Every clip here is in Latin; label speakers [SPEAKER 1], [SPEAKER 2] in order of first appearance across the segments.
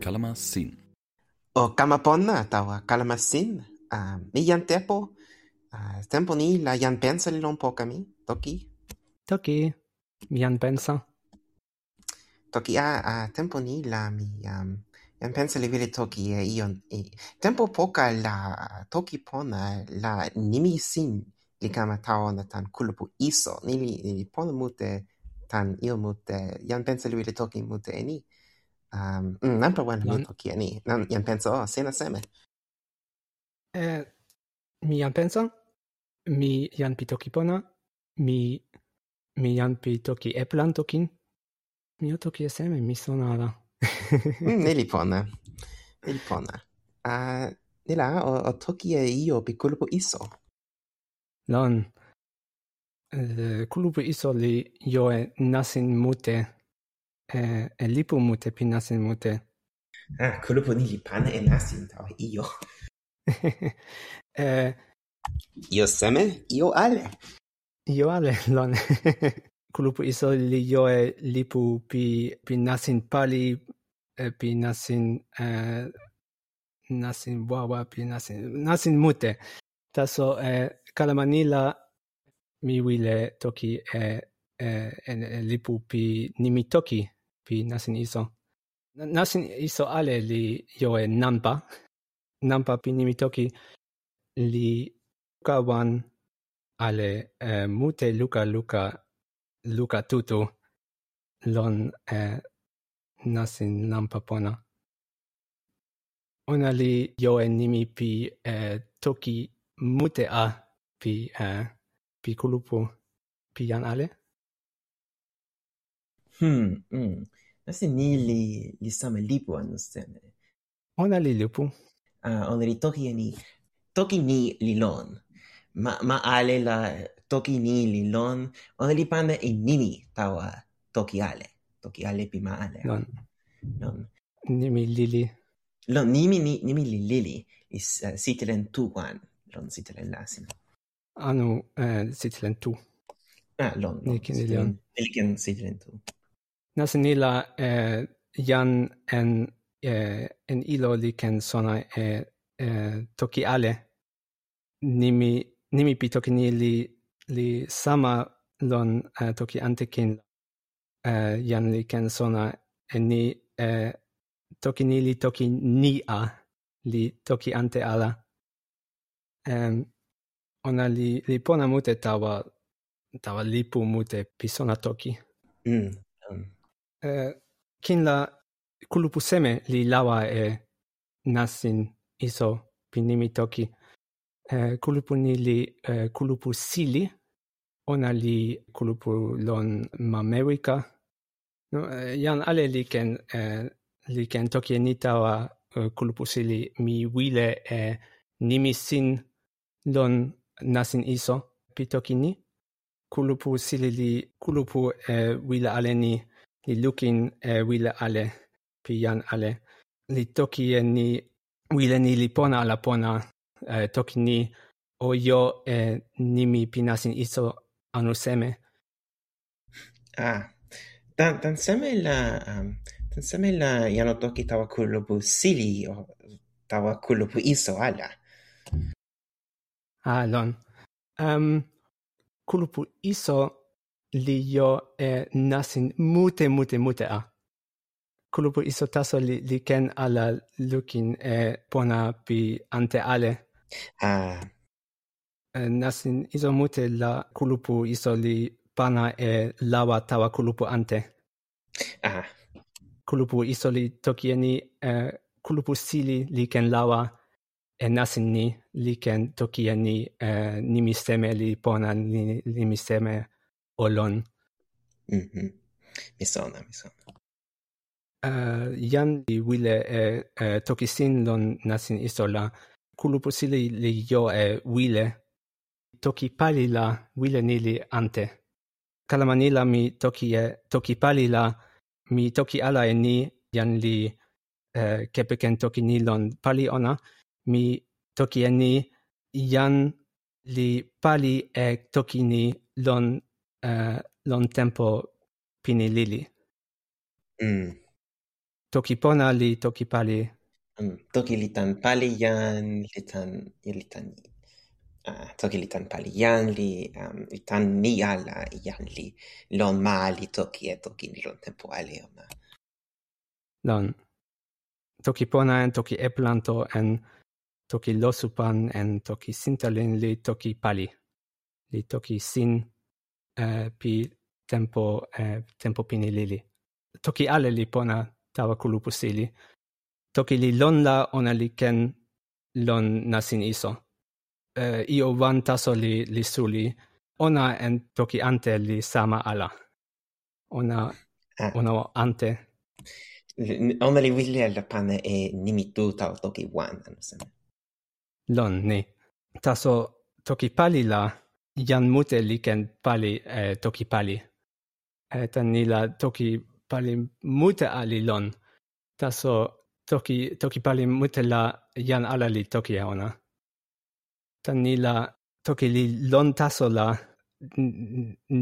[SPEAKER 1] Kalamasin.
[SPEAKER 2] O kamapona tawa kalamasin. Uh, mi jan tepo. Uh, tempo ni la jan pensa li lon poka mi. Toki.
[SPEAKER 3] Toki. Mi jan pensa.
[SPEAKER 2] Toki a, a tempo ni la mi um, jan pensa li vili toki e ion. E. Tempo poka la toki pona la nimi sin li kama tawa na tan kulupu iso. ni li, ni li pona mute tan il mute, jan pensa li wile toki mute e ni. Um, mm, nanpa wan mi toki e ni. Nan, jan pensa oh, sena seme.
[SPEAKER 3] Eh, mi jan pensa, mi jan pi toki pona, mi, mi jan pi toki plan tokin, mi o toki e seme, mi sona ala.
[SPEAKER 2] mm, ne li pona. Ne li pona. Uh, nila, o, o toki e io pi kulupu iso.
[SPEAKER 3] Lon, eh, le kulupu iso li jo e nasin mute e, e lipu mute pi nasin mute.
[SPEAKER 2] Ah, kulupu ni li pana e nasin tau io.
[SPEAKER 3] e, eh,
[SPEAKER 2] io seme, io ale.
[SPEAKER 3] Io ale, lon. kulupu iso li jo e lipu pi, pi nasin pali, e, pi nasin... e, nasin wawa pi nasin nasin mute taso e kalamanila mi wile toki e, e en lipu pi nimi toki pi nasin iso. Nasin iso ale li jo e nampa. Nampa pi nimi toki li luka wan ale e, mute luka luka luka tutu lon e, nasin nampa pona. Ona li jo e nimi pi e, toki mute a pi eh, pi kulupu pi jan ale?
[SPEAKER 2] Hmm, hmm. Nasi ni li, li same lipu anu seme.
[SPEAKER 3] Ona li lipu.
[SPEAKER 2] Uh, ona li toki e ni. Toki ni li lon. Ma, ma ale la toki ni li lon. Ona li pana e nini tawa toki ale. Toki ale pi ma ale.
[SPEAKER 3] Lon.
[SPEAKER 2] Lon.
[SPEAKER 3] Nimi lili.
[SPEAKER 2] Lon, nimi, nimi li lili. Is uh, sitelen tuwan. Lon sitelen lasin.
[SPEAKER 3] Ah, għanu eh, sitlin tu.
[SPEAKER 2] Ah, lon.
[SPEAKER 3] Nikin
[SPEAKER 2] il-jan. Nikin sitlin tu.
[SPEAKER 3] Nasa nila eh, jan en eh, en ilo li ken sona eh, toki ale nimi nimi pi toki ni li li sama lon toki antekin jan li ken sona ni eh, toki ni li toki ni a li toki ante ala ona li, li pona mute tawa, tawa lipu mute pi sona toki.
[SPEAKER 2] Mm. mm.
[SPEAKER 3] Uh, kin la kulupu seme li lawa e nasin iso pinimi toki. Uh, kulupu ni li uh, kulupu sili, ona li kulupu lon mamewika. No, uh, jan ale li ken, uh, li ken toki ni tawa uh, kulupu sili mi wile e nimi sin lon nasin iso pi toki ni. kulupu sili li kulupu e wile ale ni, li lukin e wile ale pi jan ale. Li toki e ni wile ni li pona ala pona e, toki ni o jo e nimi pi nasin iso anu seme.
[SPEAKER 2] Ah, tan, tan seme la... Um... Tan seme la jano toki tawa kulupu sili o tawa kulupu iso ala
[SPEAKER 3] alon. Um, kulupu iso li jo e nasin mute, mute, mute a. Kulupu iso taso li, li ken ala lukin e pona pi ante ale.
[SPEAKER 2] Ah.
[SPEAKER 3] Nasin iso mute la kulupu iso li pana e lawa tawa kulupu ante.
[SPEAKER 2] Ah.
[SPEAKER 3] Kulupu iso li toki e ni kulupu sili li ken lawa e nasin ni, li ken toki e ni, e, nimi seme li pona, nimi seme olon.
[SPEAKER 2] Mm -hmm. Mi sona, mi sona.
[SPEAKER 3] Uh, jan li wile e, e toki sin lon nasin isola, kulupu sili li jo e wile, toki pali la wile ni li ante. Kalamanila mi toki e, toki pali la, mi toki ala e ni, jan li e, kepeken toki nilon pali ona, mi toki e ni jan li pali e toki ni lon, uh, lon tempo pini lili.
[SPEAKER 2] Mm.
[SPEAKER 3] Toki pona li toki pali.
[SPEAKER 2] Mm. Toki li tan pali jan, li tan, li tan uh, toki li tan pali jan li, um, li tan ni ala jan li lon ma li toki e toki ni lon tempo ali ona.
[SPEAKER 3] Lon. Toki pona en toki e planto en toki Losupan en toki Sintalin li toki Pali. Li toki Sin eh, pi tempo, eh, tempo pini lili. Toki ale li pona tawa kulupu sili Toki li lon la ona li ken lon nasin iso. Eh, io wan taso li, li suli, ona en toki ante li sama ala. Ona, ah. ona ante
[SPEAKER 2] ona li wili alla pane e nimitu tau toki wan, anusana
[SPEAKER 3] lon ni. taso toki pali la jan mute li ken pali eh, toki pali. E tan ni la toki pali mute ali lon. Taso toki, toki pali mute la jan ala li toki e ona. Tan ni la toki li lon taso la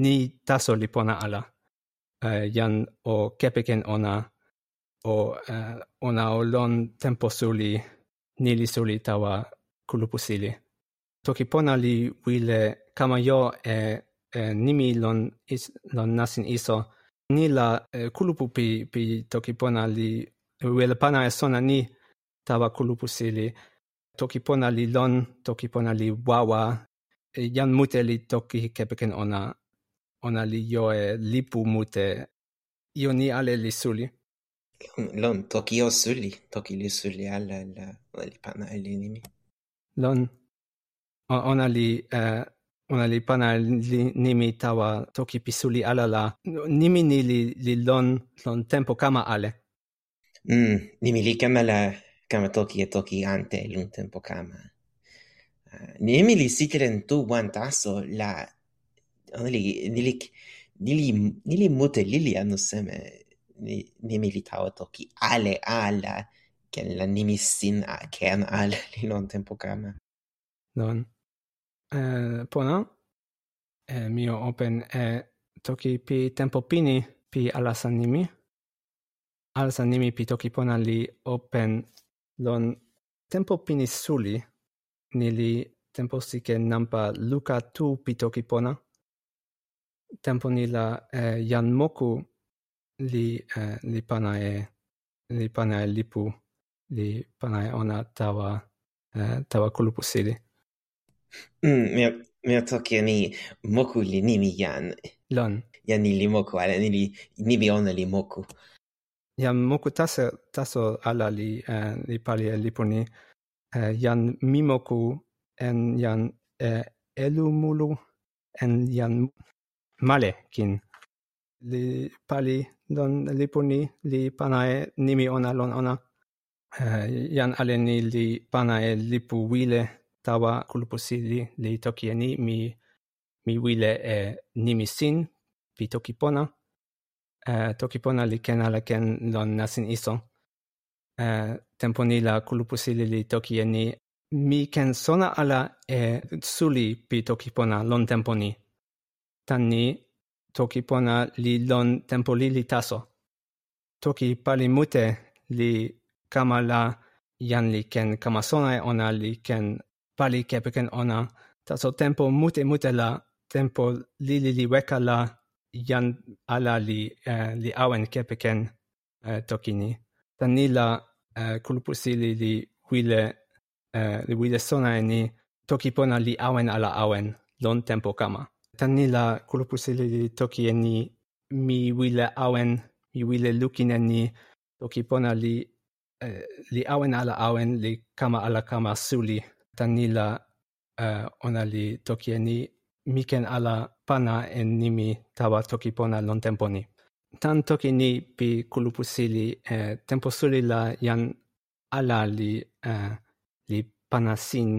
[SPEAKER 3] ni taso li pona ala. Uh, jan o kepeken ona o uh, ona o lon tempo suli nili suli tawa kulupusili. toki pona li wile kama jo e, e nimi lon, is, lon nasin iso ni la e, kulupu pi, pi toki pona li wile pana e sona ni tawa kulupusili toki pona li lon toki pona li wawa e, jan mute li toki kepeken ona ona li jo e lipu mute io ni ale li suli.
[SPEAKER 2] Lon, toki o suli, toki li suli ale la, li pana e li nimi
[SPEAKER 3] lon. Ona li uh, ona li pana li nimi tawa toki pisuli ala la. Nimi ni li, li lon lon tempo kama ale.
[SPEAKER 2] Mm, nimi li kama la kama toki e toki ante lon tempo kama. Uh, nimi li sikren tu wan taso la ona li nili nili nili mute lili anu seme ni, nimi li tawa toki ale ala che l'animissin a ken al li lon tempo kama.
[SPEAKER 3] Non. eh pona eh, mio open e toki pi tempo pini pi alas animi alas pi toki pona li open. Lon tempo pini suli ni li tempo sike nampa luka tu pi toki pona. Tempo ni la eh, yanmoku li eh, li pana e li pana e lipu li panai ona tawa uh, tawa kulupu sili.
[SPEAKER 2] Mm, mia, mia toki ni moku li nimi jan.
[SPEAKER 3] Lon.
[SPEAKER 2] Jan ni li moku, ala ni li nimi ona li moku.
[SPEAKER 3] Jan moku taso, taso ala li, uh, li pali e lipu ni. Uh, jan mi moku en jan uh, elumulu en jan male kin. Li pali don lipu ni, li panae nimi ona lon ona. Eh, jan ale ni li pana e lipu wile tawa kulupusili li toki e ni mi mi wile e nimi sin pi toki pona. Uh, toki pona li ken ala ken lon nasin iso. Uh, tempo ni la kulupusili li toki e ni mi ken sona ala e suli pi toki pona lon tempo ni. Tan ni toki pona li lon tempo li li taso. Toki pali mute li kama la jan li ken kama sona e ona li ken pali kepeken ona. Taso tempo mute mute la tempo li li li weka la jan ala li eh, li awen kepeken eh, toki ni tan ni la eh, kulupusi li li wile eh, li wile sona e ni toki pona li awen ala awen lon tempo kama. Tan ni la kulupusi li li toki e ni mi wile awen mi wile lukin e ni toki pona li Eh, li awen ala awen, li kama ala kama suli tan la uh, ona li toki ni miken ala pana en nimi tawa toki pona lon tempo ni. Tan toki ni pi kulupusili uh, eh, tempo suli la jan ala li, uh, li pana sin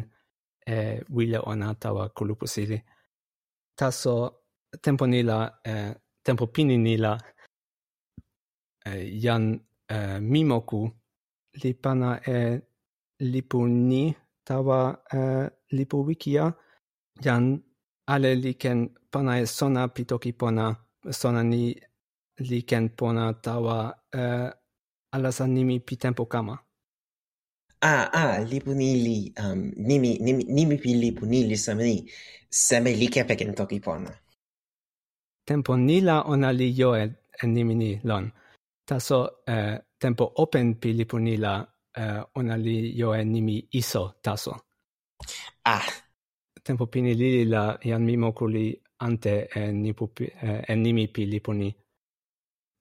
[SPEAKER 3] eh, wile ona tawa kulupusili. Taso tempo ni la, uh, tempo pini ni la uh, jan eh, mimoku li pana e lipu ni tawa e, lipu wikia jan ale li ken pana e sona pi toki pona sona ni li ken pona tawa e, alasa nimi pi tempo kama.
[SPEAKER 2] Ah, ah, lipu nili, um, nimi, nimi, nimi pi lipu nili seme ni, seme li kepeken toki pona.
[SPEAKER 3] Tempo nila ona li jo e, e nimi ni lon. Taso, eh, tempo open pi lipu ni la uh, eh, ona li jo e nimi iso taso.
[SPEAKER 2] Ah.
[SPEAKER 3] Tempo pini li la jan mi moku li ante e, nipu uh, e nimi pi lipu ni.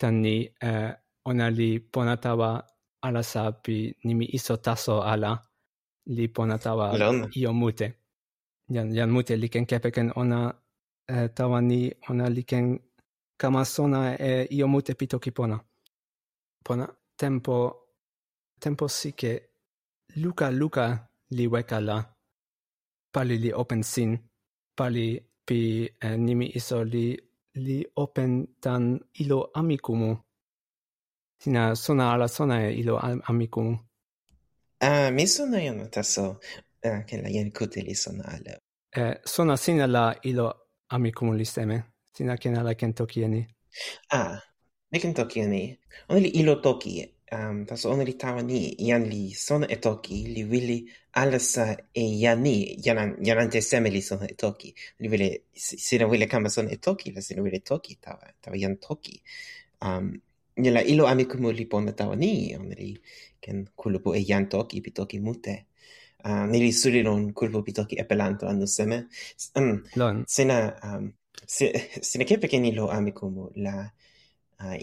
[SPEAKER 3] Tan ni uh, ona li ponatawa ala sa pi nimi iso taso ala li ponatawa io mute. Jan, jan mute li ken kepeken ona uh, tawa ni ona li ken kama sona e io mute pi toki pona. Pona? tempo tempo sike luka luka li weka la. Pali li open sin. Pali pi eh, nimi iso li li open tan ilo amikumu. Sina sona ala sona e ilo amikumu.
[SPEAKER 2] Ah, mi sona jan taso. Ah, che la jan kute li sona ala.
[SPEAKER 3] Eh, sona sina la ilo amikumu li seme. Sina ken ala ken toki eni.
[SPEAKER 2] Ah, nekin toki eni. oni li ilo toki, um, taso ona li tawa ni, jan li sona e toki, li wili alasa e jan ni, jan, jan ante seme li sona e toki. Li wili, sina wili kama sona e toki, la sina wili toki tawa, tawa jan toki. Um, nila ilo amikumu li pona tawa ni, ona li ken kulupu e jan toki pi toki mute. Uh, ni li suli lon kulupu pi toki e pelanto anu seme. Um, lon. Sina, um, si, sina kepe ilo ami la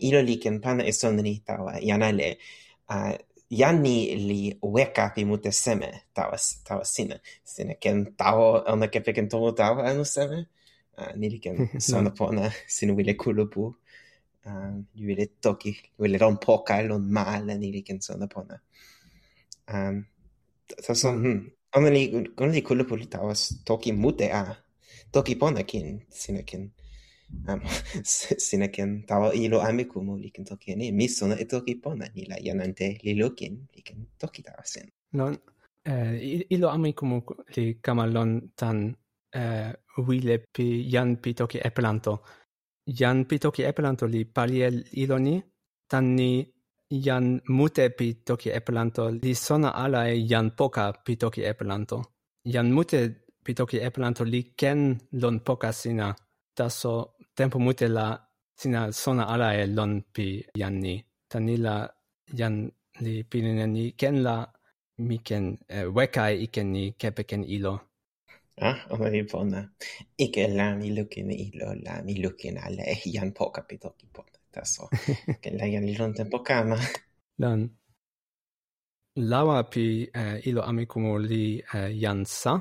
[SPEAKER 2] ilo li ken pana e sona ni tawa jan ale, jan ni li weka pi mute seme tawa, tawa sina. Sina ken tawa ona kepeken tomo tawa anu seme. ni li ken sona pona sina wile kulupu. Uh, li wile toki, li wile ron poka lon mala ni li ken sona pona. Um, ta son, hmm. Ona li, ona li kulupu li tawa toki mute a. Toki pona kin, sina kin um, sina ken tawa ilo amikumu li ken toki ane, mi sona e toki pona ni la yanante li lokin li ken toki tawa sen.
[SPEAKER 3] Non, uh, ilo amikumu li kama lon tan uh, wile pi yan pi toki epelanto. Yan pi toki epelanto li palie ilo ni tan ni yan mute pi toki epelanto li sona ala e yan poka pi toki epelanto. Yan mute pi toki epelanto li ken lon poka sina taso tempo mute la sina sona ala e lon pi jan ni. Tan ni la jan li pilin ni ken la mi ken eh, weka e iken ni kepe ken ilo.
[SPEAKER 2] Ah, oma li pona. Ike la mi lukin ilo, la mi lukin ala e jan poka pi toki pona. Taso, ken la jan lon tempo kama.
[SPEAKER 3] Lan. Lawa pi eh, ilo amikumo li eh, yan sa.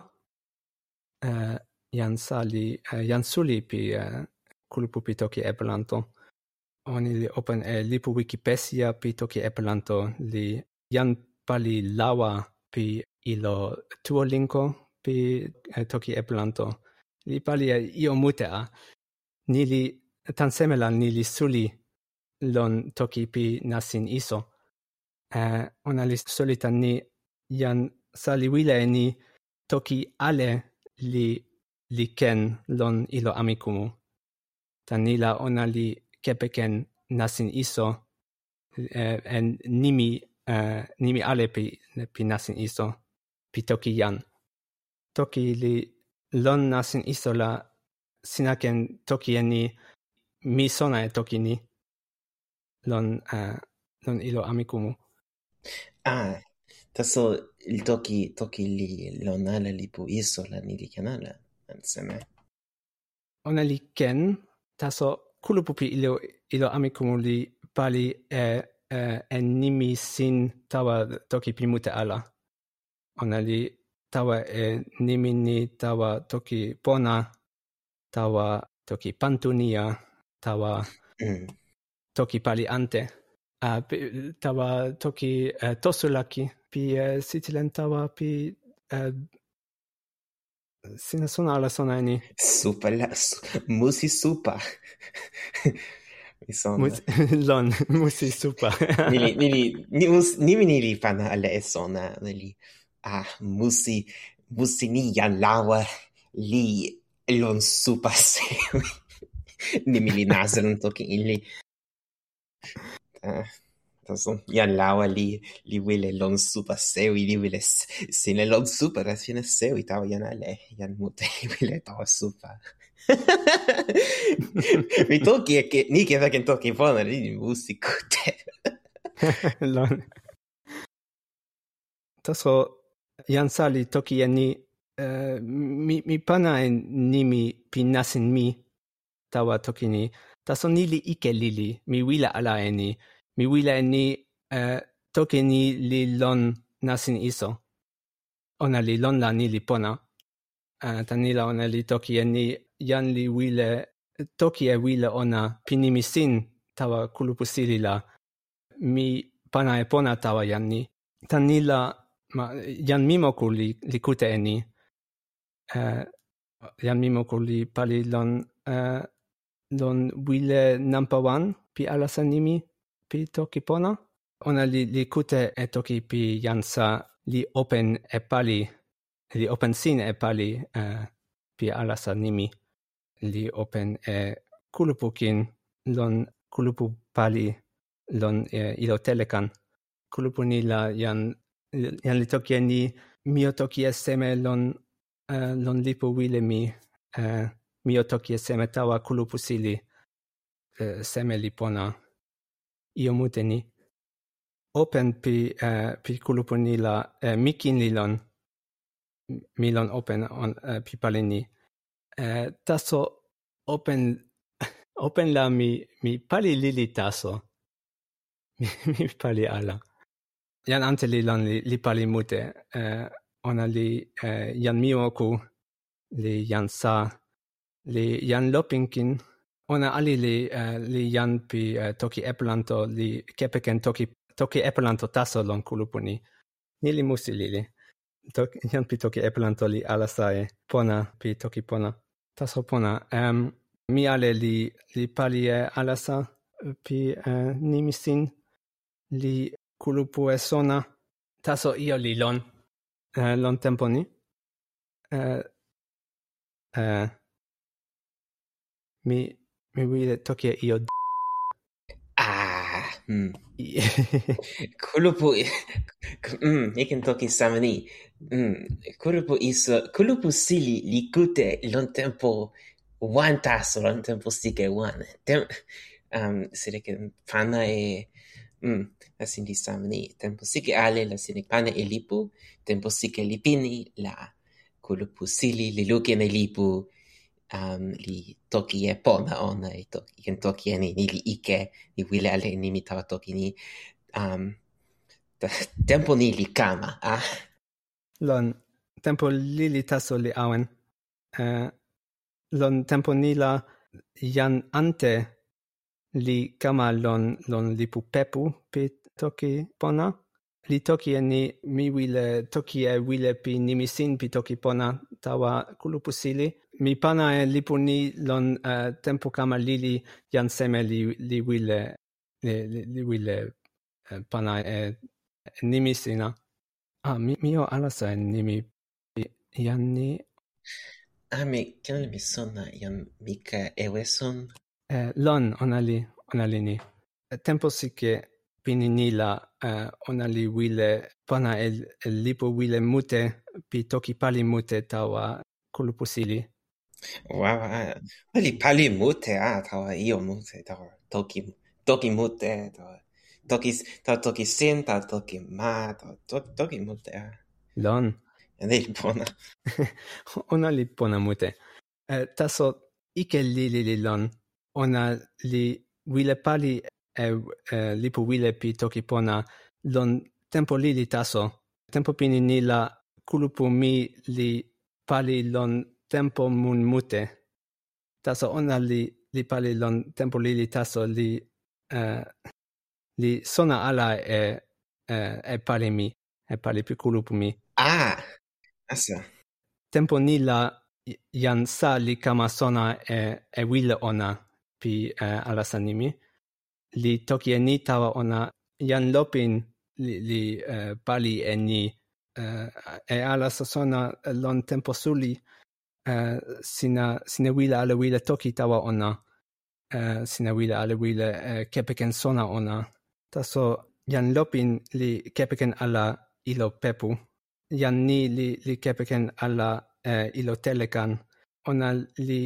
[SPEAKER 3] Eh, yan sa li, eh, yan suli pi eh, kulupu pi toki Epelanto. Oni li open eh, e lipu Wikipedia pi toki Epelanto li jan pali lawa pi ilo linko pi eh, toki Epelanto. Li pali e io mutea. Ah. Ni li tan semela ni li suli lon toki pi nasin iso. E, ona li solita ni jan sali wile ni toki ale li li ken lon ilo amikumu tan ila ona li kepeken nasin iso en nimi nimi ale pi, pi nasin iso, pi toki yan Toki li lon nasin iso la sinaken toki eni mi sona e toki ni, lon, uh, lon ilo amikumu.
[SPEAKER 2] Ah, taso il toki, toki li lon ala li pu iso la ni li ken ala, anseme.
[SPEAKER 3] Ona li ken, taso kulupupi ilo ilo amikumu li pali e e, e nimi sin tawa toki pi mute ala. Ona li tawa e nimi ni tawa toki pona, tawa toki pantunia, tawa mm. toki pali ante. Uh, pi, tawa toki uh, tosulaki, pi uh, sitilen tawa pi uh, sina sona ala sona
[SPEAKER 2] ni? La... Su, musi supa. mi sona.
[SPEAKER 3] Mus, lon, musi supa.
[SPEAKER 2] nili, nili, ni, mus, nimi nili pana ala e sona. Nili, ah, musi, musi ni jan lawa li lon supa ni nimi li nazron toki ili. Ah. Entonces, y al lado li wile lon supa seu, y li wile sin el lon supa, recién seu, y tawa ya ale, ya mute, wile tawa supa. Mi toki e ke ni ke fa toki fona, li musi te.
[SPEAKER 3] lon. Taso, jan sali toki e ni, uh, mi, mi pana en nimi pinasin mi, tawa toki ni, taso nili ike lili, mi wila ala e ni, mi wile ni uh, toki ni li lon nasin iso. Ona li lon la ni li pona. Uh, tan ni la ona li toki e ni jan li wile toki e wile ona pinimi sin tawa kulupu sili la mi pana e pona tawa jan ni. Tanila ni la ma, jan mimoku li, li kute e ni. Uh, jan mimoku li pali lon... uh, lon wile nampa wan pi alasa nimi pi toki pona. ona li, li kute e toki pi jan sa li open e pali, li open sin e pali uh, pi alasa nimi. Li open e kulupukin lon kulupu pali lon e, ilo telekan. Kulupu ni la jan, jan li toki e ni mio toki e seme lon, uh, lon lipu wile mi uh, mio toki e seme tawa kulupu sili uh, seme li pona iomute ni. Open pi uh, pi kuluponila uh, eh, mikin lilon milon open on uh, pi paleni uh, taso open open la mi mi pali lili taso. Mi, mi pali ala. Jan ante lilon li, li pali mute. Uh, ona li uh, jan mioku li jan sa li jan lopinkin ona ali li uh, li jan pi uh, toki eplanto li kepeken toki toki eplanto taso lon kulupuni. Ni li musi lili. Tok, jan pi toki eplanto li alasae pona pi toki pona. Taso pona. Um, mi ale li, li palie alasa pi eh, uh, nimisin li kulupu e sona. Taso io li lon. Uh, lon tempo ni. Uh, uh, mi mi vide toki io d.
[SPEAKER 2] Ah mm. kulupu mm iken toki samani mm kulupu is kulupu sili likute lon tempo wan taso lon tempo sike wan. Tem um sile ke pana e mm la sindi samani tempo sike ale la sine pana e lipu. Tempo sike lipini la kulupu sili liluke ne lipu um, li toki e pona ona e toki ken toki e ni, ni li ike ni wile ale ni mi tawa toki ni. Um, ta, tempo ni li kama ah?
[SPEAKER 3] lon tempo li li taso li awen. Uh, lon tempo ni la jan ante li kama lon lon li pu pepu pi toki pona. Li toki e ni mi wile toki e wile pi nimisin pi toki pona tawa kulupusili mi pana e lipu ni lon uh, tempo kama lili jan seme li, li wile li, li, li wile uh, pana e nimi sina. Ah, mi, mi o alasa e nimi jan ni...
[SPEAKER 2] Ah, mi ken mi sona jan mika eweson?
[SPEAKER 3] Eh, lon ona li, ona li ni. Tempo si ke pini ni la uh, ona li wile pana e lipu wile mute pi toki pali mute tawa kulupusili.
[SPEAKER 2] Wow, oli pali mute a tawa io mute tawa toki toki mute tawa toki tawa toki sin tawa toki ma tawa toki mute a.
[SPEAKER 3] Lon.
[SPEAKER 2] Ene li pona.
[SPEAKER 3] ona li pona mute. Eh, e, taso ike li li li lon. Ona li wile pali e, e lipu wile pi toki pona lon tempo li li taso. Tempo pini ni la kulupu mi li pali lon tempo mun mute. Taso ona li, li pali lon tempo li taso li, uh, li sona ala e, e, e pali mi, e pali pi kulupu mi.
[SPEAKER 2] Ah, asa.
[SPEAKER 3] Tempo ni la jan sa li kama sona e, e wile ona pi uh, ala sanimi. Li toki e ni tawa ona jan lopin li, li uh, pali e ni uh, e ala sona lon tempo suli uh, sina, sina wila ala wila toki tawa ona, uh, sina wila ale wila uh, eh, kepeken sona ona. Taso jan lopin li kepeken ala ilo pepu, jan ni li, li kepeken ala uh, ilo telekan, ona li,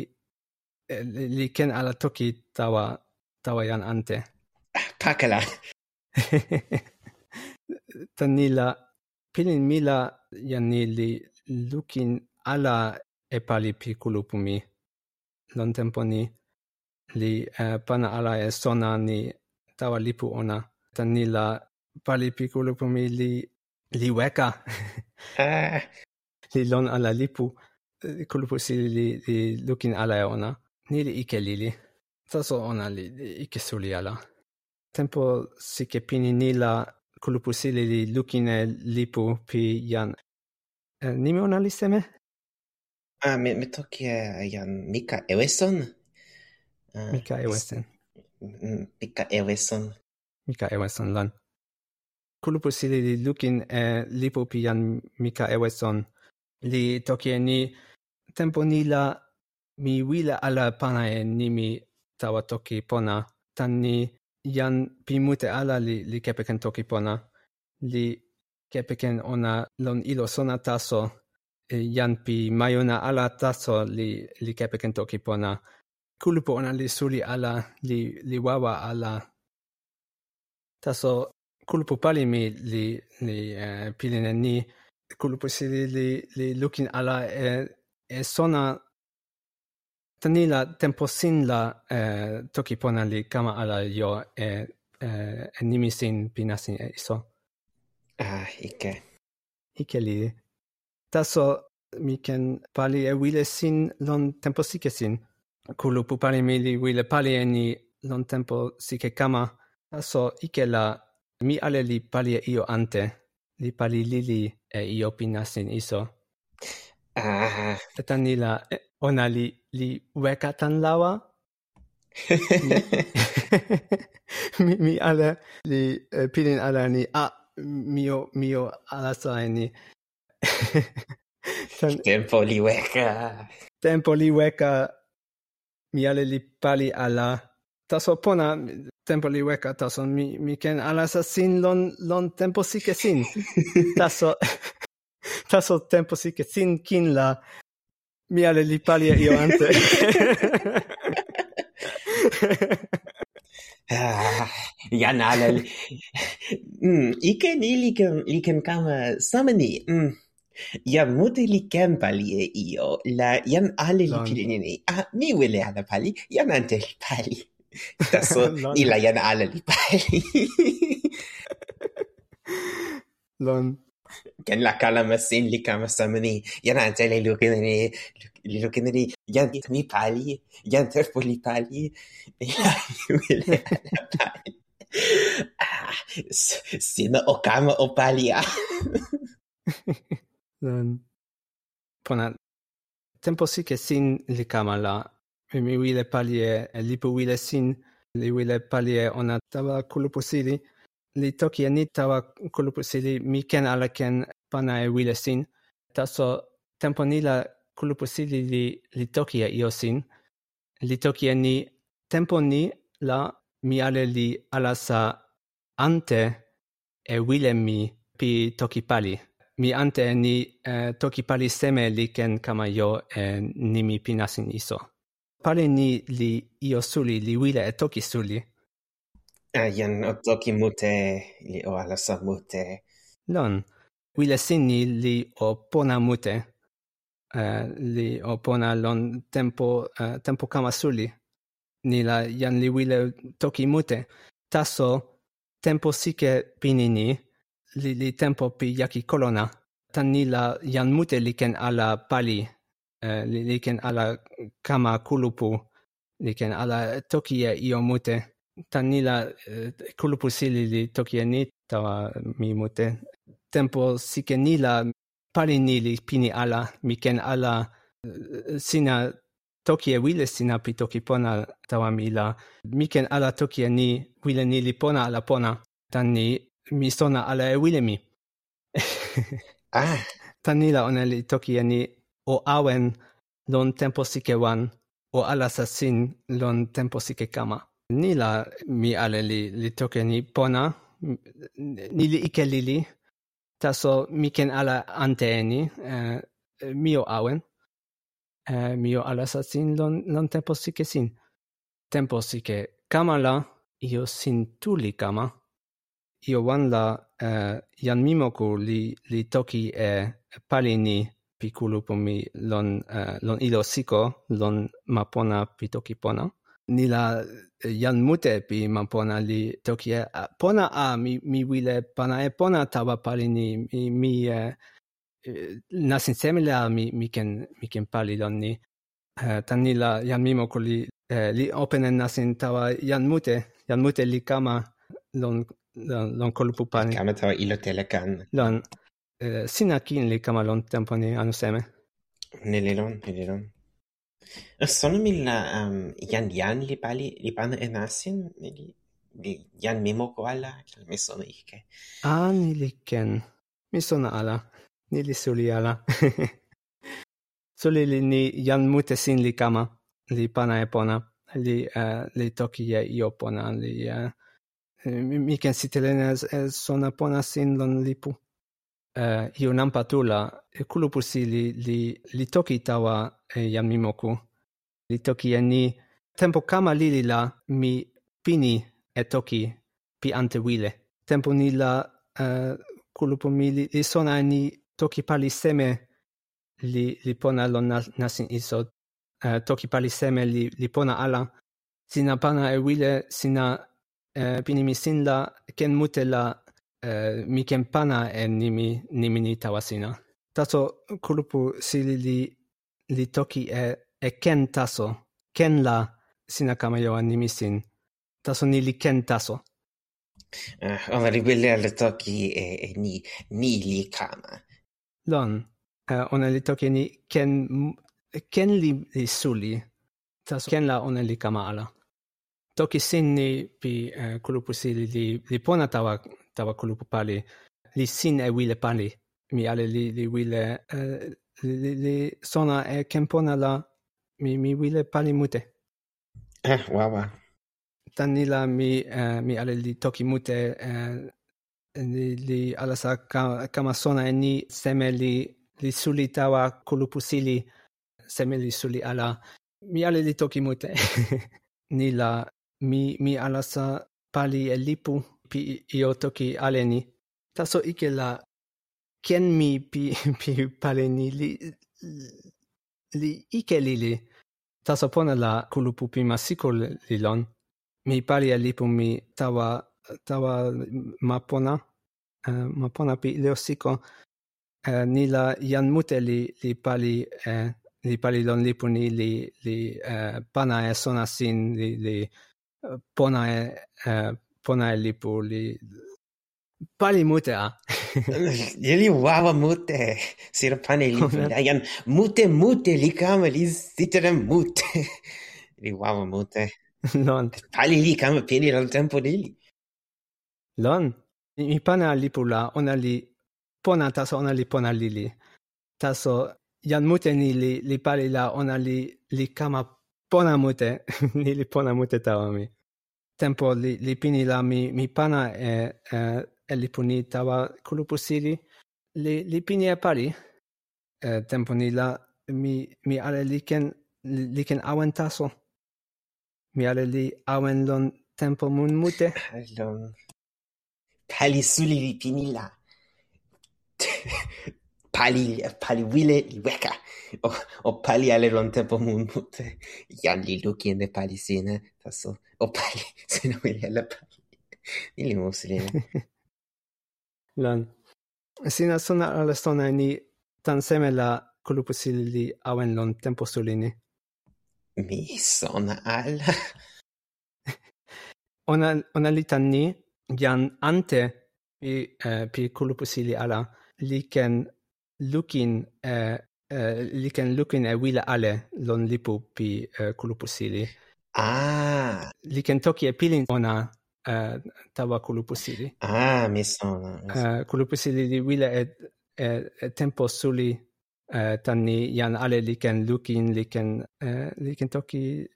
[SPEAKER 3] uh, li ken ala toki tawa, tawa jan ante.
[SPEAKER 2] Pakala.
[SPEAKER 3] Tanila, pilin mila jan ni li lukin ala e pali piccolo pumi. Lon tempo ni li eh, pana ala e sona ni tawa lipu ona. Tan ni la pali piccolo pumi li, li weka.
[SPEAKER 2] ah.
[SPEAKER 3] Li lon ala lipu. Kulupu si li, li lukin ala e ona. Ni li ike lili. Taso ona li, li ike suli ala. Tempo si ke pini ni la kulupu si li lukin e lipu pi jan. Eh, nimi ona li seme?
[SPEAKER 2] Ah, mi, mi toki ja Mika Eweson.
[SPEAKER 3] Uh, Mika Eweson.
[SPEAKER 2] Mm, Mika Eweson.
[SPEAKER 3] Mika Eweson lan. Kulupu sili li lukin e lipu pi jan Mika Eweson. Li toki e ni tempo ni la mi wila ala pana e nimi tawa toki pona. Tan ni jan pi mute ala li, li kepeken toki pona. Li kepeken ona lon ilo sona taso jan pi majuna ala taso li, li kepeken toki pona. Kulupu ona li suli ala, li, li wawa ala. Taso kulupu pali mi li, li uh, pilin e ni, kulupu si li, li lukin ala e, e sona tani la tempo sin la uh, toki pona li kama ala jo e, uh, e nimi sin pinasin e iso.
[SPEAKER 2] Ah, ike.
[SPEAKER 3] Ike li taso mi ken pali e wile sin lon tempo sike sin. Kulu pu pali mi li wile pali e ni lon tempo sike kama. Taso ike la mi ale li pali e io ante. Li pali lili e io pinasin iso.
[SPEAKER 2] Ah.
[SPEAKER 3] Eta ni la ona li, li weka tan lawa. mi, mi ale li pilin ala ni a mio mio alasa ni
[SPEAKER 2] tempo li weka.
[SPEAKER 3] Tempo li weka. Mi ale li pali ala. Taso pona tempo li weka taso mi mi ken ala sin lon lon tempo si ke sin. taso taso tempo si ke sin kin la mi ale li pali io ante.
[SPEAKER 2] Ah, ja nalel. Mm, iken ilikem iken kama samani. Mm. Ja muti li kempa li e io, la jan ale li pilini ni. Ah, mi wile ana pali, jan ante li pali. Tasso, ila jan ale li pali.
[SPEAKER 3] Lon.
[SPEAKER 2] Ken la kala ma sin li kama sa mani, jan ante li lukin li lukin jan mi pali, jan terpo li pali, ila wile ana pali. Ah, sina okama opalia. Ah
[SPEAKER 3] pona tempo sike sin li kama la mi wile pali e lipu wile sin li wile pali e ona tawa kulupu sili li toki e ni tawa kulupu sili mi ken ala ken pana e wile sin. Taso tempo ni la kulupu sili li, li toki e io sin. Li toki e ni tempo ni la mi ale li alasa ante e wile mi pi toki pali mi ante ni eh, toki pali seme li ken kama jo eh, e nimi pinasin iso. Pali ni li io suli, li wile e toki suli.
[SPEAKER 2] Ah, jan o toki mute, li o alasa mute.
[SPEAKER 3] Lon, wile sini li o pona mute. Uh, li o pona lon tempo, uh, tempo kama suli. Ni la jan li wile toki mute. Taso, tempo sike pinini, li li tempo pi yaki kolona tan ni la yan mute li ken ala pali uh, li, li ken ala kama kulupu li ken ala toki e io mute. Tan ni la uh, kulupu sili li toki e ni tawa mi mute. Tempo si ken ni la pali ni li pini ala mi ken ala eh, sina toki e wile sina pi toki pona tawa mi la mi ken ala toki e ni wile ni li pona ala pona. Tan ni ಮಿಸೋನ mi.
[SPEAKER 2] ah.
[SPEAKER 3] tanila ona li toki ani o awen lon tempo sike wan o alasa sin lon tempo sike kama. Ni la mi ale li, li toki ni pona, ni li ike lili, taso mi ken ala ante eni, eh, mi o awen, eh, mi o ala lon, lon tempo sike sin. Tempo sike kama la, io sin tuli kama, io wan la uh, jan Mimoku li, li toki e pali ni pi kulupu mi lon, uh, lon ilo siko, lon ma pona pi toki pona. Ni la jan mute pi ma pona li toki e pona a mi, mi wile pana e pona tawa pali ni mi, mi eh, uh, nasin seme la mi, mi, ken, mi ken pali lon ni. Uh, tan ni la jan Mimoku li, uh, li openen nasin tawa jan mute, jan mute li kama lon Eh, lon, lon kolupupani.
[SPEAKER 2] Kame to ilo telekan.
[SPEAKER 3] Lon eh, sinakin li kama lon temponi anu seme.
[SPEAKER 2] Nelelon, nelelon. Sono mi la um, ehm, yan yan li pali li pan en asin li, li yan mimo ko ala mi sono ikke.
[SPEAKER 3] Ah ni ken. Mi sono ala. Ni soli suli ala. suli li ni yan mute sin li kama li pana e pona li uh, li toki e io pona li uh, Eh, mi sitelen es, as sona pona sin lon lipu. Eh, uh, io nam patula, kulupusi li, li, li toki tawa eh, jam mimoku. Li toki eni, tempo kama lili la mi pini e toki pi ante wile. Tempo ni la eh, uh, kulupu mi li, li sona eni toki pali seme li, li pona lon nas, nasin iso. Uh, toki pali seme li, li pona ala. Sina pana e wile, sina Eh, pinimissinda ken mute la eh, mi ken pana e nimi nimini tawa sina. Taso kulupu sili li, li toki e, e ken taso, ken la sina kama yo an nimi sin. Taso ni li ken taso.
[SPEAKER 2] Eh, uh, ona li wile ale toki e, e ni, ni li kama.
[SPEAKER 3] Lon, uh, ona li toki ni ken, ken li, li suli. Taso ken la ona li kama ala toki sinni pi uh, kulupu sili li, li pona tawa, tawa kulupu pali, li sin e wile pali. Mi ale li, li wile, uh, li, li sona e ken pona la, mi, mi wile pali mute.
[SPEAKER 2] Eh, wawa.
[SPEAKER 3] Tan ni la mi, uh, mi ale li toki mute, uh, li, li alasa ka, kama sona e ni seme li, li suli tawa kulupu sili, seme li suli ala, mi ale li toki mute. ni la mi mi alasa pali e lipu pi io toki aleni. Taso ike la ken mi pi pi paleni li li ike lili. Taso pona la kulupu pi masiko li lon Mi pali e lipu mi tawa tawa mapona uh, mapona pi leosiko uh, eh, ni la jan mute li li pali uh, li pali lon lipu ni li li uh, pana e sona sin li li ponae eh, ponae lipu li pali mute a.
[SPEAKER 2] Li wawa mute sir pane lipu. Ayan mute mute li kama li sitere mute. Li wawa mute.
[SPEAKER 3] Non
[SPEAKER 2] pali li kama pili al tempo di li
[SPEAKER 3] lon. Mi pana lipu la ona li pona taso ona li pona lili. Taso jan mute ni li li pali la ona li li kama pona mute, nili pona mute tawa mi. Tempo li, li pini la mi, mi pana e, e, e li puni tawa kulupu sili, li, li pini e pali e, tempo ni la mi, mi ale li ken, li ken awen taso. Mi ale li awen lon tempo mun mute.
[SPEAKER 2] Lon. Pali suli li pini la. pali pali wile li weka. O, o pali ale lon tempo mun mute. Jan li luki ne pali sine taso o pali sina wile ala pali. Ni li mus li.
[SPEAKER 3] Lan. Sina sona ala sona ni tan seme la kulupu sili awen lon tempo sulini
[SPEAKER 2] mi sona ala.
[SPEAKER 3] Ona ona li tan ni jan ante pi uh, pi kulupu sili ala li ken lukin e li ken lukin e wila ale lon lipu pi kulupu sili.
[SPEAKER 2] Ah!
[SPEAKER 3] Li ken toki e pilin ona tawa kulupu sili.
[SPEAKER 2] Ah, mi sona.
[SPEAKER 3] Kulupu sili li wila e tempo suli tan ni jan ale li ken lukin, li ken, li ken toki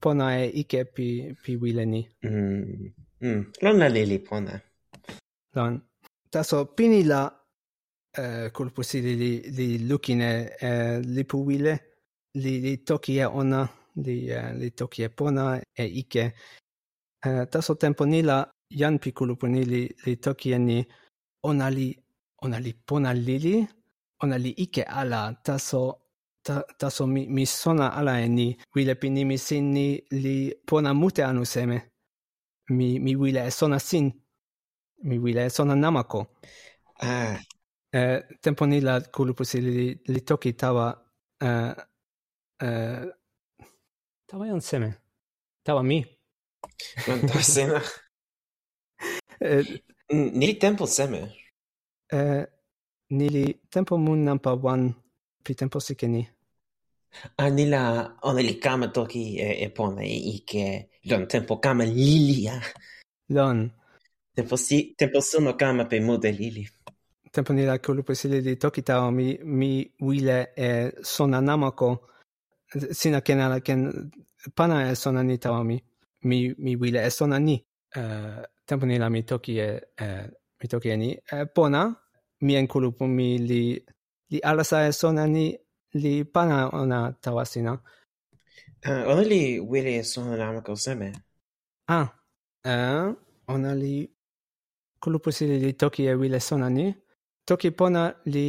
[SPEAKER 3] pona e ike pi, pi wila ni.
[SPEAKER 2] Mm. Mm. Lon la li li pona.
[SPEAKER 3] Lon. Taso, pini la Eh, uh, kolposili li, li lukine uh, li eh, puwile, li, li toki e ona, li, uh, li toki e pona e ike. Uh, taso tempo ni la jan pi kuluponi li, li toki e ni ona li, ona li pona lili, ona li ike ala, taso ta, taso mi, mi sona ala e ni wile pi nimi sin ni li pona mute anu seme. Mi, mi wile e sona sin, mi wile e sona namako.
[SPEAKER 2] Ah,
[SPEAKER 3] eh, tempo ni la kulupu si li, li toki tawa eh, eh, tawa ion seme. Tawa mi.
[SPEAKER 2] non tawa seme. ni tempo seme.
[SPEAKER 3] Eh, ni li tempo mun nampa wan pi tempo sike ni
[SPEAKER 2] a ni. Anila ona li kama toki e, e pona ike lon tempo kama lilia. Ah.
[SPEAKER 3] Lon.
[SPEAKER 2] Tempo si tempo sono kama pe mode lili.
[SPEAKER 3] Tempo ni la kulupu si li toki tao mi, mi wile e sona namako sina ken ala ken pana e sona ni tao mi. Mi, mi wile e sona ni. Uh, tempo ni la mi toki e, uh, mi toki e ni. Uh, pona, mi en kulupu mi li li alasa e sona ni li pana ona tawasina.
[SPEAKER 2] Uh, ona li wili e sona namako seme?
[SPEAKER 3] Ah, uh, ona li kulupu si li toki e wile sona ni. toki pona li,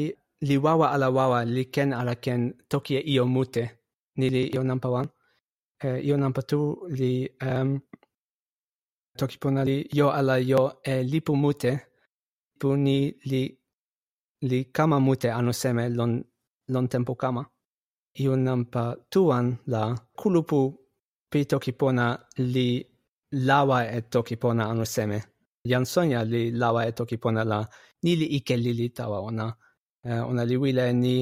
[SPEAKER 3] li wawa ala wawa, li ken ala ken toki e mute, ni li io nampa wan. E, io nampa tu li um, toki pona li io ala io e lipu mute, pu ni li, li kama mute anu seme lon, lon tempo kama. Ijo nampa tuan la kulupu pi toki pona li lawa e toki pona anu seme. Jan Sonja li lawa e toki pona la ni li ike lili tawa ona. Eh, ona li wile ni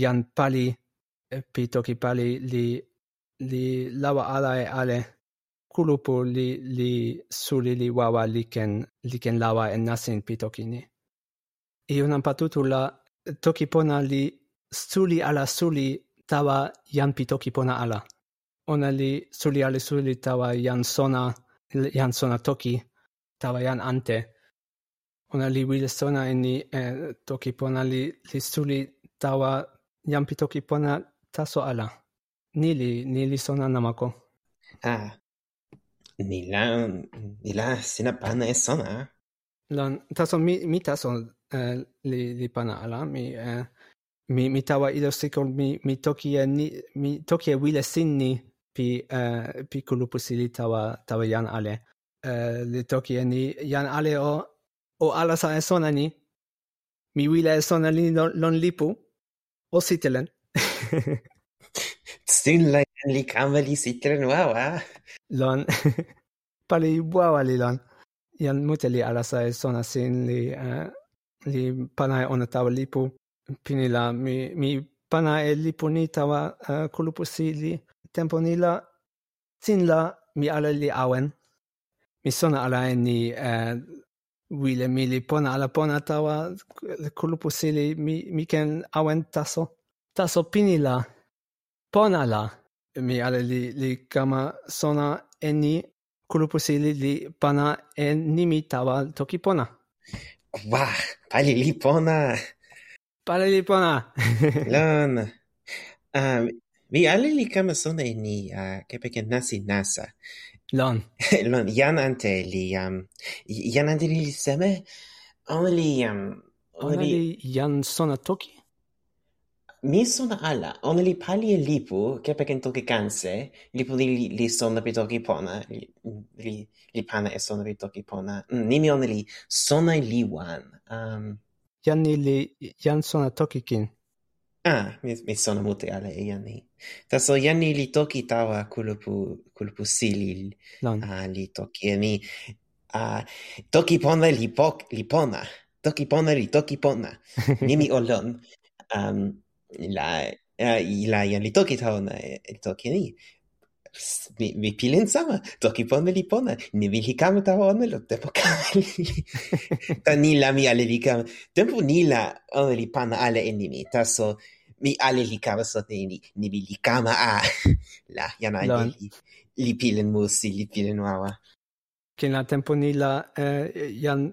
[SPEAKER 3] jan pali eh, pi toki pali li li lawa ala e ale kulupu li li suli li wawa li ken, li ken lawa en nasin pi toki ni. Iu nampa patutu la eh, toki pona li suli ala suli tawa jan pi toki pona ala. Ona li suli ala suli tawa jan sona, jan sona toki, tawa jan ante ona li wile sona e ni e toki pona li, li suli tawa jampi toki pona taso ala. Ni li, ni li sona namako.
[SPEAKER 2] Ah, ni la, ni la sina pana e sona.
[SPEAKER 3] Lon, taso mi, mi taso eh, li, li pana ala, mi... Eh, mi, mi tawa ilo sikol mi, mi toki e ni, mi toki e wile sin ni pi, uh, pi kulupusi li tawa, tawa jan ale. Uh, li toki e ni jan ale o o alasa e sona ni, mi wile e sona li lon lipu, o sitelen.
[SPEAKER 2] Sin la li kama li sitelen wawa.
[SPEAKER 3] Lon, pali wawa li lon. yan mute li alasa e sona sin li, uh, li panai ona tawa lipu, pini la mi, mi pana e lipu ni tawa uh, kulupu si li tempo ni la, sin la mi ala li awen. Mi sona ala e ni uh, wile mi li pona ala pona tawa kulupu sili mi, mi ken awen taso. Taso pini la, pona la. Mi ale li, li kama sona e ni kulupu sili li pana e nimi tawa toki pona.
[SPEAKER 2] Wah, pali li pona.
[SPEAKER 3] Pali li pona.
[SPEAKER 2] Lan. Um, mi ale li kama sona e ni uh, kepeken nasi nasa.
[SPEAKER 3] Lon.
[SPEAKER 2] Lon, jan ante li um, jan ante li seme? Ona li um,
[SPEAKER 3] ona li jan sona toki?
[SPEAKER 2] Mi sona ala. Ona li pali e lipu kepeken toki kanse. Lipu li li sona pi toki pona. Li li pana e sona pi toki pona. Mm, nimi ona li sona li wan. Um,
[SPEAKER 3] jan li jan sona toki kin.
[SPEAKER 2] Ah, mi sona mute ala e jan ni. taso jan ni li toki tawa kulupu, kulupu sili
[SPEAKER 3] lon.
[SPEAKER 2] a, li toki e mi. A, toki pona li, pok, li pona. Toki pona li toki pona. Nimi o lon. Um, la, uh, la jan li toki tawa na e, toki ni mi, mi pilin sama, toki pona li pona, ni vihi kama tawa ona lo tempo kama li. ta ni la mi ale li kama, tempo ni la ona li pana ale en nimi, ta so mi ale li kama so te ni, ni mi li kama a, la jana li, li pilin musi, li pilin wawa.
[SPEAKER 3] Kin la tempo ni la uh, jan,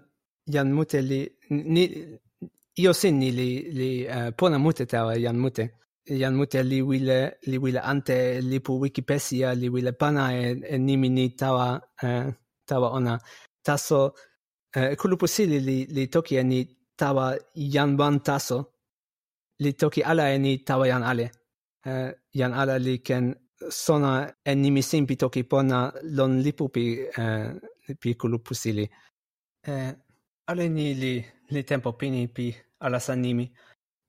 [SPEAKER 3] jan mute li, ni, io sin ni li, li uh, pona mute tawa jan mute jan mute li wile li wile ante li pu Wikipedia li wile pana e, e nimi ni tawa eh, tawa ona. Taso eh, kulupu sili li, li toki e ni tawa jan wan taso. Li toki ala e ni tawa jan ale. Eh, jan ala li ken sona e nimi simpi toki pona lon lipu pi, eh, pi kulupu sili eh, ale ni li, li tempo pini pi ala san nimi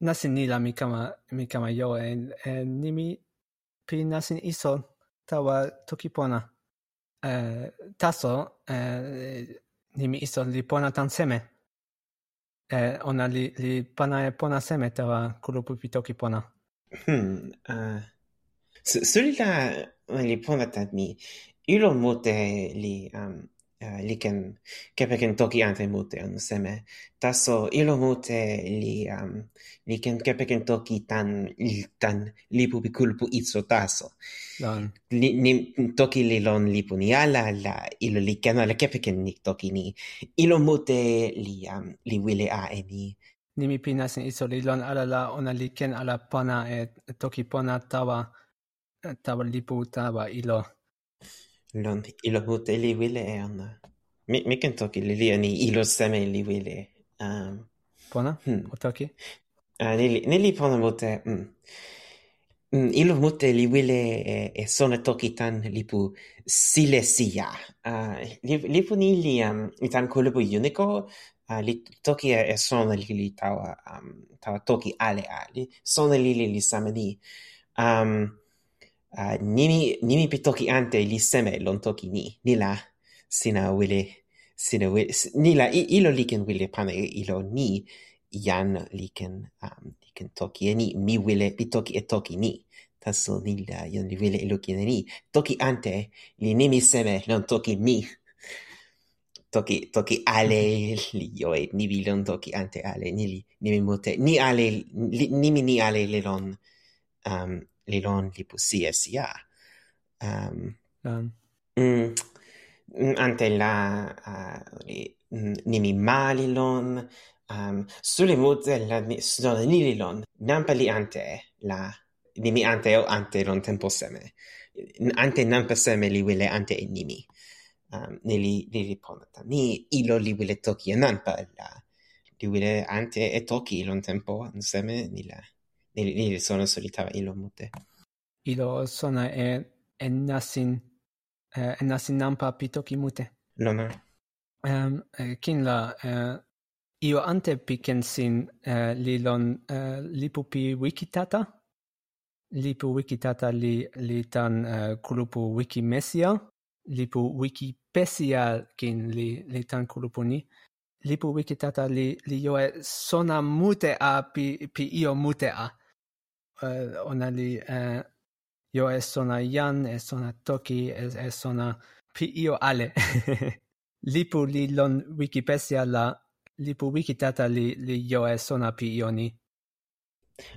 [SPEAKER 3] nasin ni la mi kama, mi kama yo e, e nimi pi nasin iso tawa toki pona. E, taso e, nimi iso li pona tan seme. E, ona li, li pana e pona seme tawa kulupu pi toki pona.
[SPEAKER 2] Hmm, uh, su, suri la li pona tan mi, ilo mute li... Um, Eh, li ken kepeken toki ante mute on seme. taso ilo mute li um, li ken kepeken toki tan tan lipu pikulpu itso taso.
[SPEAKER 3] non
[SPEAKER 2] Li, ni toki li lon lipu ni ala la ilo li ken ala kepeken ni toki ni. Ilo mute li um, li wile a e ni.
[SPEAKER 3] Nimi pinas in iso li lon ala la ona li ken ala pona e toki pona tawa tawa lipu tawa ilo
[SPEAKER 2] lon ilo mute li wile e ona. mi, mi ken toki li li ani ilo seme li wile. Um,
[SPEAKER 3] pona?
[SPEAKER 2] Hmm.
[SPEAKER 3] O toki?
[SPEAKER 2] Uh, ni, li, ni li pona mute. Mm. Mm, ilo mute li wile e, e sona toki tan li pu sile sia. Uh, li, li pu ni li um, tan kulubu uniko uh, li toki e, e sona li li tawa, um, tawa toki ale a. Li, sona li li li samani. Um, uh, nimi, nimi pi toki ante li seme lon toki ni. Ni la sina wile, sina wile, ni la ilo liken wile pana ilo ni jan liken, um, liken toki e ni. Mi wile pi toki e toki ni. Taso ni la jan li wile ilo kine ni. Toki ante li nimi seme lon toki mi. Toki, toki ale li yo e ni bilon toki ante ale ni li nimi mute ni ale li, nimi ni ale le lon um, li lon li sia. Um,
[SPEAKER 3] um.
[SPEAKER 2] Mm, ante la uh, li, nimi mali lon, ehm, um, suli mute la ni li lon, nampa li ante la nimi ante o ante lon tempo seme. Ante nampa seme li wile ante e nimi. Um, ehm, ni li, li riponata. Ni ilo li wile toki e nampa la li wile ante e toki lon tempo seme ni la Lì sono solitari ilo mute.
[SPEAKER 3] Ilo sona e ennasin eh, ennasin nampa pitoki mute.
[SPEAKER 2] Lona.
[SPEAKER 3] Um, kin la io ante pikensin eh, li lon eh, lipupi wikitata lipu wikitata li li tan uh, kulupu wikimesia lipu wikipesia kin li li tan kulupu ni lipu wikitata li li jo sona mute a pi pi io mute a Eh, ona li eh, io es sona yan, es sona toki, es, es sona pi io ale. lipu li lon wikipedia la lipu wikitata li, li jo es sona pi io ni.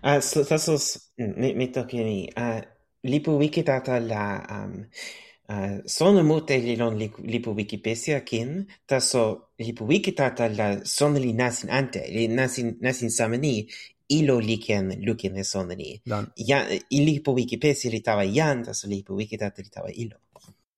[SPEAKER 2] Ah, uh, so, tasos, mi, mi toki ni, uh, lipu wikitata la um, uh, ah, sono mute li lon li, lipu wikipedia kin, taso lipu wikitata la son li nasin ante, li nasin, nasin samani, ilo liken lukin e sona ni. Ja, ili po wiki pesi li tawa jan, taso li po wiki tata li tawa ilo.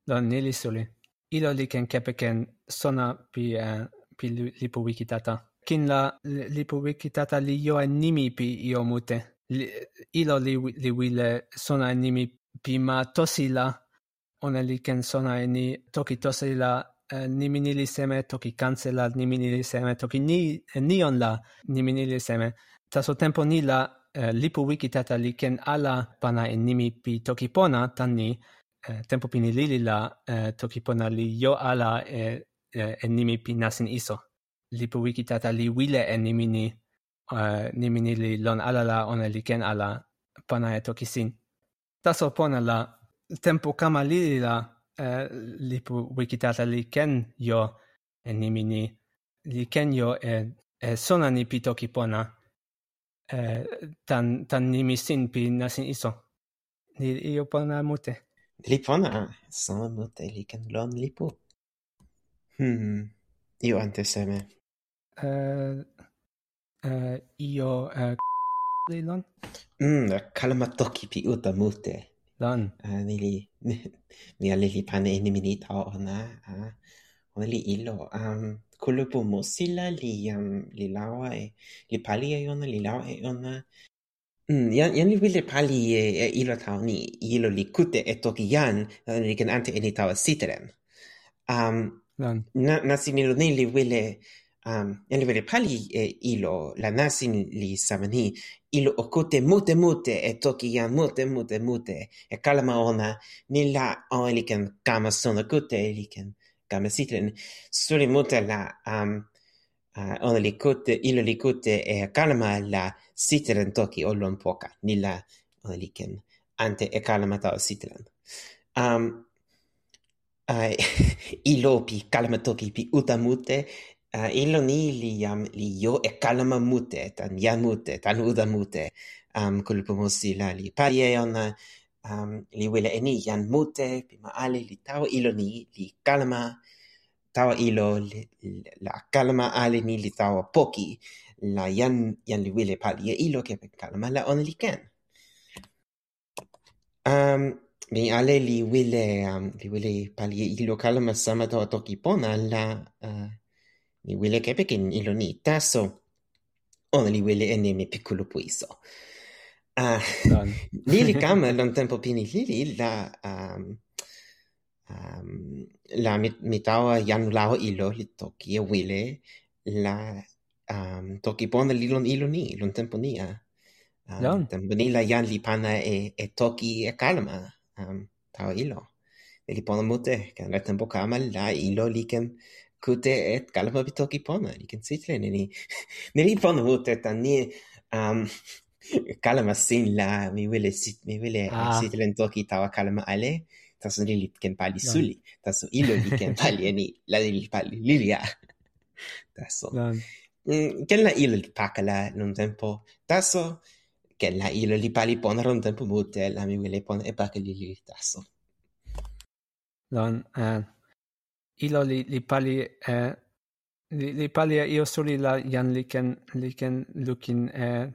[SPEAKER 3] Dan, ni li suli. Ilo liken kepeken sona pi, uh, pi lipu wiki tata. Kin la lipu wiki tata li jo en nimi pi io mute. Li, ilo li, li wile sona e nimi pi ma tosi la ona li ken sona e ni toki tosi la niminili seme toki kancela niminili seme toki ni nion la niminili seme taso tempo ni la eh, lipu wiki tata li ken ala pana en nimi pi toki pona tan ni eh, tempo pini lili la eh, toki pona li jo ala e, eh, en nimi pi nasin iso. Lipu wiki tata li wile en nimi ni uh, nimi ni li lon ala la ona li ken ala pana e toki sin. Taso pona la tempo kama lili la eh, lipu wiki tata li ken jo en nimi ni li ken jo e, e sona ni pi toki pona e, tan, tan nimi sin pi nasin iso. Li io pona mute.
[SPEAKER 2] Li pona sona mute li ken lon lipu. Hmm. Io ante seme.
[SPEAKER 3] Uh, uh, io uh, li lon?
[SPEAKER 2] Mm kalama toki pi uta mute.
[SPEAKER 3] Lon.
[SPEAKER 2] Uh, ni li mi ali li pane ni mi ta ona uh, ona li ilo um kulupu musila li um, li lawa e li pali e ona li lawa e ona. Mm, yan, yan li wile pali e, e ilo tau ni ilo li kute e toki yan li ken ante e ni tawa siteren. Um, na, nasin ilo ni li wile um, yan li wile pali e ilo la nasin li samani ilo okute mute mute e toki yan mute mute mute e kalama ona ni la o li ken kama sona kute li ken kamesitin suri mute la um, uh, ona li kute, ilo li kute e kalama la sitelen toki o lon poka, ni la ona li ken ante e kalama ta sitelen. Um, uh, ilo pi kalama toki pi uta mute, uh, ilo ni li, um, li yo e kalama mute, tan yamute tan uda mute, um, kulupumosi la li parie ona, um, li wile e ni jan mute, pi ma ale, li tawa ilo ni, li kalama, tawa ilo, li, la kalama ale ni li tawa poki, la jan, jan li wile pali e ilo kepe kalama la ona li ken. Um, mi ale li wile, um, li wile pali e ilo kalama sama tawa toki pona la uh, mi wile kepe ken ilo ni taso, ona li wile ene mi piccolo puiso. Uh, Lili Kamer non tempo pini. Lili la um, um, la mit mitawa janu lao ilo li toki e wile la um, toki pona li lon ilo ni lon tempo nia ah. um, yeah. tempo ni la yan li pana e, e toki e calma um, tao ilo. E li pona mute kan la tempo kama la ilo li ken kute et kalma bi toki pona li ken sitle ni. Ni li pona mute tan ni um, كلمة الصين لا مي ويلي سيت مي ويلي آه. سيت لن توكي تاوا كلمة علي تاسو ليلي كان بالي سولي تاسو إلو لي كان بالي يعني لا ليلي بالي ليليا تاسو كان لا إلو لي باكلا نون تمبو تاسو كان لا إلو لي بالي بون رون تمبو موتي لا مي ويلي بون إباك ليلي تاسو لون
[SPEAKER 3] إلو لي بالي li pali io soli la jan li ken li ken lukin eh,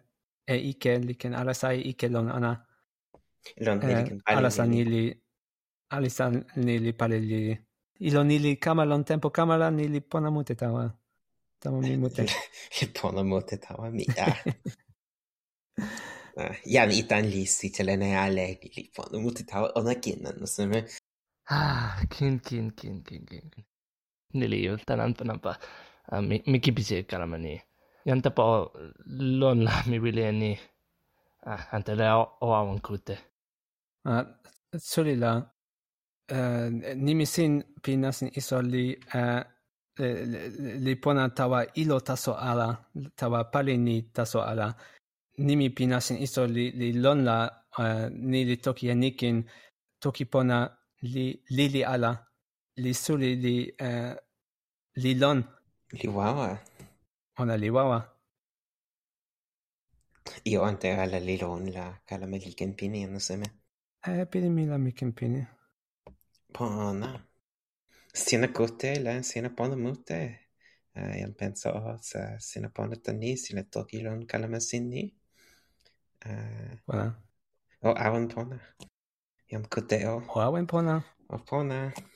[SPEAKER 3] e ike li ken alasa e ike lon ana
[SPEAKER 2] Lon e, eh, ken
[SPEAKER 3] alasa ni li alasa ni li pale li ilo ni li kama lon tempo kama la ni li pona mute tawa. Tawa mi mute.
[SPEAKER 2] li pona mute tawa mi, ja. Ah. Ah, jam itan li si telene ale li pona mute tawa ona kinan, no me
[SPEAKER 1] Ah, kin, kin, kin, kin, kin. Nili, tanan panampa. Ah, mi kipisi karamani. ينطبع لون لحمي باللي آه أنت لا أوعون كوتة آه
[SPEAKER 3] سوري لا آه نمسين في ناس إسو لي آه li pona tawa ilo taso ala, tawa pali ni taso ala. Nimi pi nasin iso li, li lon la äh, ni li toki anikin, toki pona li lili ala, li suli li, uh, li lon.
[SPEAKER 2] Li wawa.
[SPEAKER 3] ona li wawa.
[SPEAKER 2] Io ante ala li lon la kalama li ken pini anu seme.
[SPEAKER 3] E eh, pini mi la mi ken pini.
[SPEAKER 2] Pona. Sina kote la sina pona mute. Jan eh, penso, oh, sa sina pona tani sina toki lon kalama uh,
[SPEAKER 3] Wala.
[SPEAKER 2] O awan pona. Oh, Jan
[SPEAKER 3] kute o. O awan pona. Oh.
[SPEAKER 2] O pona. Oh,